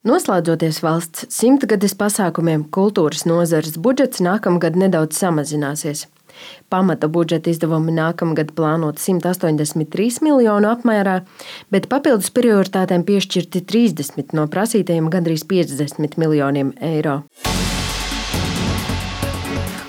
Noslēdzoties valsts simtgades pasākumiem, kultūras nozares budžets nākamgad nedaudz samazināsies. Pamata budžeta izdevumi nākamgad plānot 183 miljonu apmērā, bet papildus prioritātēm piešķirti 30 no prasītajiem gandrīz 50 miljoniem eiro.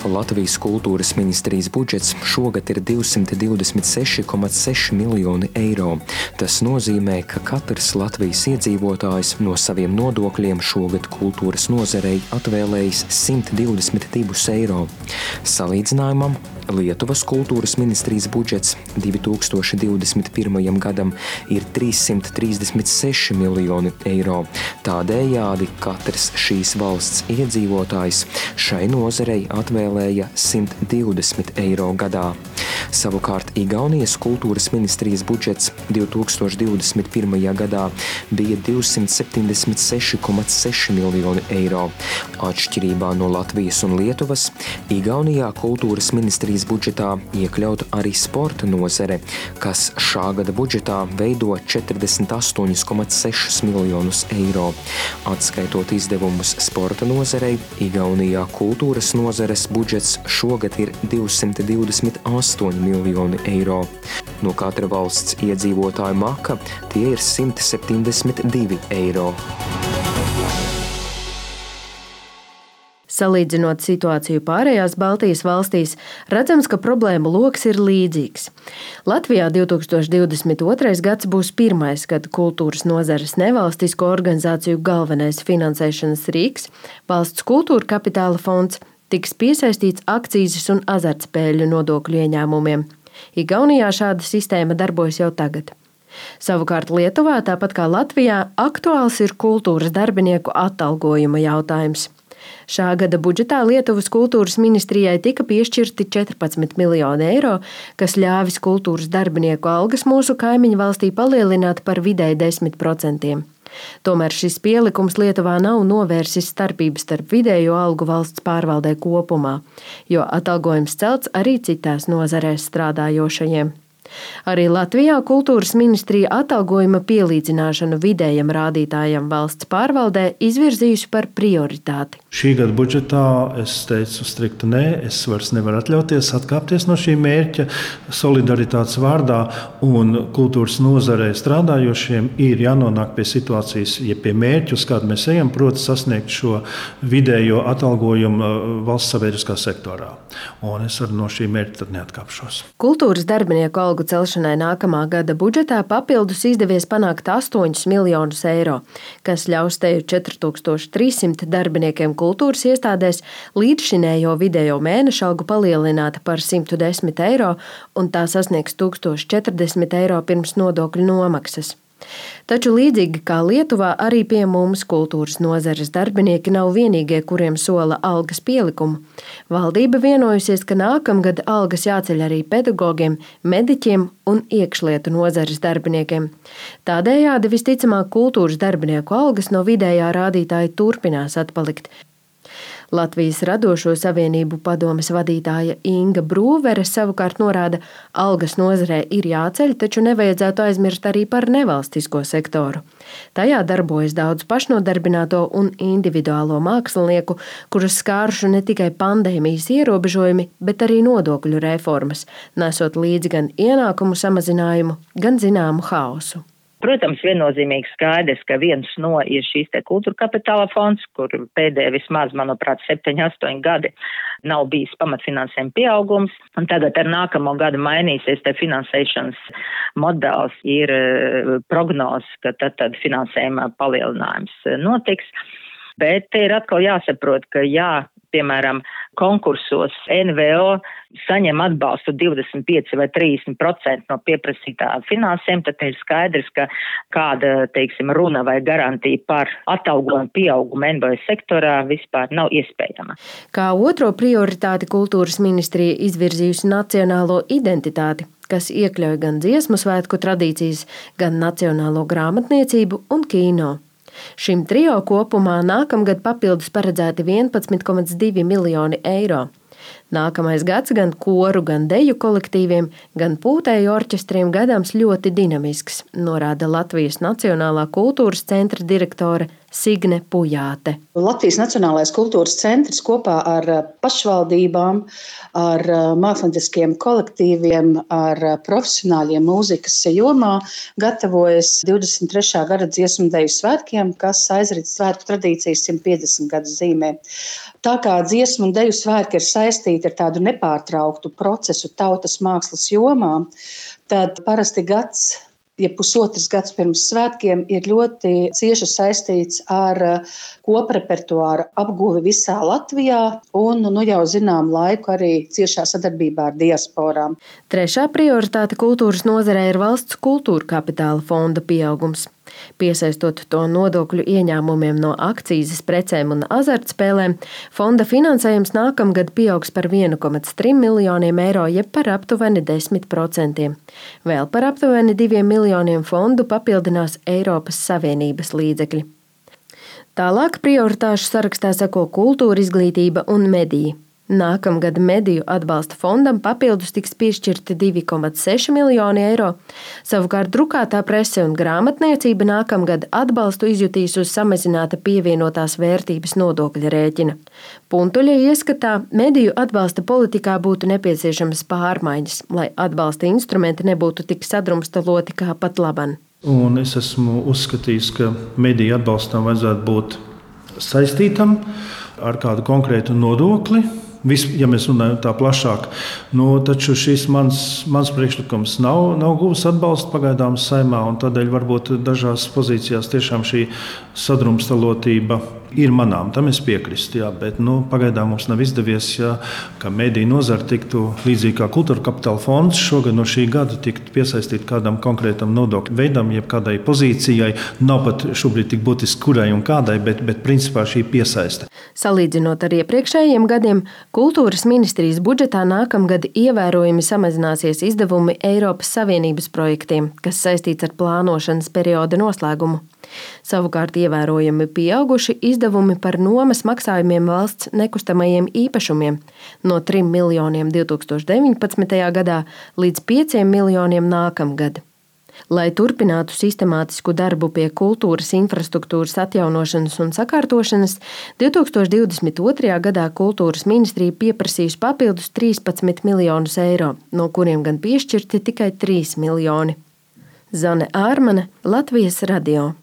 Latvijas kultūras ministrijas budžets šogad ir 226,6 miljoni eiro. Tas nozīmē, ka katrs Latvijas iedzīvotājs no saviem nodokļiem šogad kultūras nozarei atvēlējis 122 eiro. Salīdzinājumam Lietuvas kultūras ministrijas budžets 2021. gadam ir 336 miljoni eiro. Tādējādi katrs šīs valsts iedzīvotājs šai nozarei atvēlēja 120 eiro gadā. Savukārt Igaunijas kultūras ministrijas budžets 2021. gadā bija 276,6 miljoni eiro. Atšķirībā no Latvijas un Lietuvas, Igaunijā kultūras ministrijas budžetā iekļauta arī sporta nozare, kas šā gada budžetā veido 48,6 miljonus eiro. Atskaitot izdevumus sporta nozarei, Igaunijā kultūras nozares budžets šogad ir 228 miljoni eiro. No katra valsts iedzīvotāja maka tie ir 172 eiro. Salīdzinot situāciju pārējās Baltijas valstīs, redzams, ka problēmu lokus ir līdzīgs. Latvijā 2022. gads būs pirmais, kad kultūras nozares nevalstisko organizāciju galvenais finansēšanas rīks, valsts kultūra kapitāla fonds, tiks piesaistīts akcijas un azartspēļu nodokļu ieņēmumiem. Igaunijā šāda sistēma darbojas jau tagad. Savukārt Lietuvā, tāpat kā Latvijā, aktuāls ir kultūras darbinieku atalgojuma jautājums. Šā gada budžetā Lietuvas kultūras ministrijai tika piešķirti 14 miljoni eiro, kas ļāvis kultūras darbinieku algas mūsu kaimiņu valstī palielināt par vidēji 10%. Tomēr šis pielikums Lietuvā nav novērsis starpības starp vidējo algu valsts pārvaldē kopumā, jo atalgojums celts arī citās nozarēs strādājošajiem. Arī Latvijā kultūras ministrija atalgojuma pielīdzināšanu vidējam rādītājam valsts pārvaldē izvirzījusi par prioritāti. Šī gada budžetā es teicu strikti nē, es vairs nevaru atļauties atkāpties no šī mērķa solidaritātes vārdā, un kultūras nozarē strādājošiem ir jānonāk pie situācijas, ja pie mērķa, uz kādu mēs ejam, proti, sasniegt šo vidējo atalgojumu uh, valsts sabiedriskā sektorā. Un es arī no šī mērķa neatkāpšos. Kultūras darbinieku algu celšanai nākamā gada budžetā papildus izdevies panākt 8 miljonus eiro, kas ļaus teju 4300 darbiniekiem kultūras iestādēs līdzšinējo vidējo mēneša algu palielināt par 110 eiro, un tā sasniegs 1040 eiro pirms nodokļu nomaksas. Taču līdzīgi kā Lietuvā, arī pie mums kultūras nozares darbinieki nav vienīgie, kuriem sola algas pielikumu. Valdība vienojusies, ka nākamgad algas jāceļ arī pedagogiem, mediķiem un iekšlietu nozares darbiniekiem. Tādējādi visticamāk kultūras darbinieku algas no vidējā rādītāja turpinās atpalikt. Latvijas radošo savienību padomes vadītāja Inga Brūvere savukārt norāda, algas nozarē ir jāceļ, taču nevajadzētu aizmirst arī par nevalstisko sektoru. Tajā darbojas daudz pašnodarbināto un individuālo mākslinieku, kurus skāruši ne tikai pandēmijas ierobežojumi, bet arī nodokļu reformas, nesot līdzi gan ienākumu samazinājumu, gan zināmu haosu. Protams, viennozīmīgi skaidrs, ka viens no ir šīs te kultūra kapitāla fonds, kur pēdējie vismaz, manuprāt, 7-8 gadi nav bijis pamatfinansējuma pieaugums, un tagad ar nākamo gadu mainīsies te finansēšanas modelis, ir eh, prognoz, ka tad, tad finansējuma palielinājums notiks. Bet te ir atkal jāsaprot, ka jā, piemēram, konkursos NVO saņem atbalstu 25 vai 30% no pieprasītā finansēm, tad ir skaidrs, ka kāda, teiksim, runa vai garantija par atalgojumu pieaugumu NVO sektorā vispār nav iespējama. Kā otro prioritāti kultūras ministrija izvirzījusi nacionālo identitāti kas iekļauj gan dziesmu svētku tradīcijas, gan nacionālo grāmatniecību un kino. Šim trio kopumā nākamgad papildus paredzēti 11,2 miljoni eiro. Nākamais gads gan koru, gan deju kolektīviem, gan pūtēju orķestriem gadams ļoti dinamisks, norāda Latvijas Nacionālā kultūras centra direktore Signe Pujāte. Latvijas Nacionālais kultūras centrs kopā ar pašvaldībām, ar mākslinieckiem kolektīviem, ar profesionāļiem mūzikas jomā gatavojas 23. gada dziesmu deju svētkiem, kas aizrit svētku tradīcijas 150 gadu zīmē. Tā kā dziesmu un deju svētki ir saistīti ar tādu nepārtrauktu procesu tautas mākslas jomā, tad parasti gads ja pusotrs gads pirms svētkiem ir ļoti cieši saistīts ar uh, koprepertuāra apguvi visā Latvijā un nu jau zinām laiku arī ciešā sadarbībā ar diasporām. Trešā prioritāte kultūras nozarē ir valsts kultūra kapitāla fonda pieaugums. Piesaistot to nodokļu ieņēmumiem no akcijas precēm un azartspēlēm, fonda finansējums nākamgad pieaugs par 1,3 miljoniem eiro, jeb par aptuveni 10%. Vēl par aptuveni 2 miljoniem fondu papildinās Eiropas Savienības līdzekļi. Tālāk prioritāšu sarakstā seko kultūra, izglītība un mediji. Nākamgad mediju atbalsta fondam papildus tiks piešķirti 2,6 miljoni eiro. Savukārt drukātā prese un grāmatniecība nākamgad atbalstu izjutīs uz samazināta pievienotās vērtības nodokļa rēķina. Puntuļa ieskatā mediju atbalsta politikā būtu nepieciešamas pārmaiņas, lai atbalsta instrumenti nebūtu tik sadrumstaloti kā pat laban. Un es esmu uzskatījis, ka mediju atbalstam vajadzētu būt saistītam ar kādu konkrētu nodokli, Vis, ja mēs runājam tā plašāk, nu, taču šis mans, mans priekšlikums nav, nav guvis atbalstu pagaidām saimā, un tādēļ varbūt dažās pozīcijās tiešām šī sadrumstalotība ir manām. Tam es piekrītu, bet nu, pagaidām mums nav izdevies, jā, ka mediju nozara tiktu līdzīgi kā kultūra kapitāla fonds šogad no šī gada tiktu piesaistīta kādam konkrētam nodokļu veidam, jeb kādai pozīcijai. Nav pat šobrīd tik būtiski, kurai un kādai, bet, bet principā šī piesaiste. Salīdzinot ar iepriekšējiem gadiem, kultūras ministrijas budžetā nākamgad ievērojami samazināsies izdevumi Eiropas Savienības projektiem, kas saistīts ar plānošanas perioda noslēgumu. Savukārt ievērojami pieauguši izdevumi par nomas maksājumiem valsts nekustamajiem īpašumiem no 3 miljoniem 2019. gadā līdz 5 miljoniem nākamgad. Lai turpinātu sistemātisku darbu pie kultūras infrastruktūras atjaunošanas un sakārtošanas, 2022. gadā kultūras ministrija pieprasījusi papildus 13 miljonus eiro, no kuriem gan piešķirti tikai 3 miljoni. Zane Ārmane, Latvijas radio.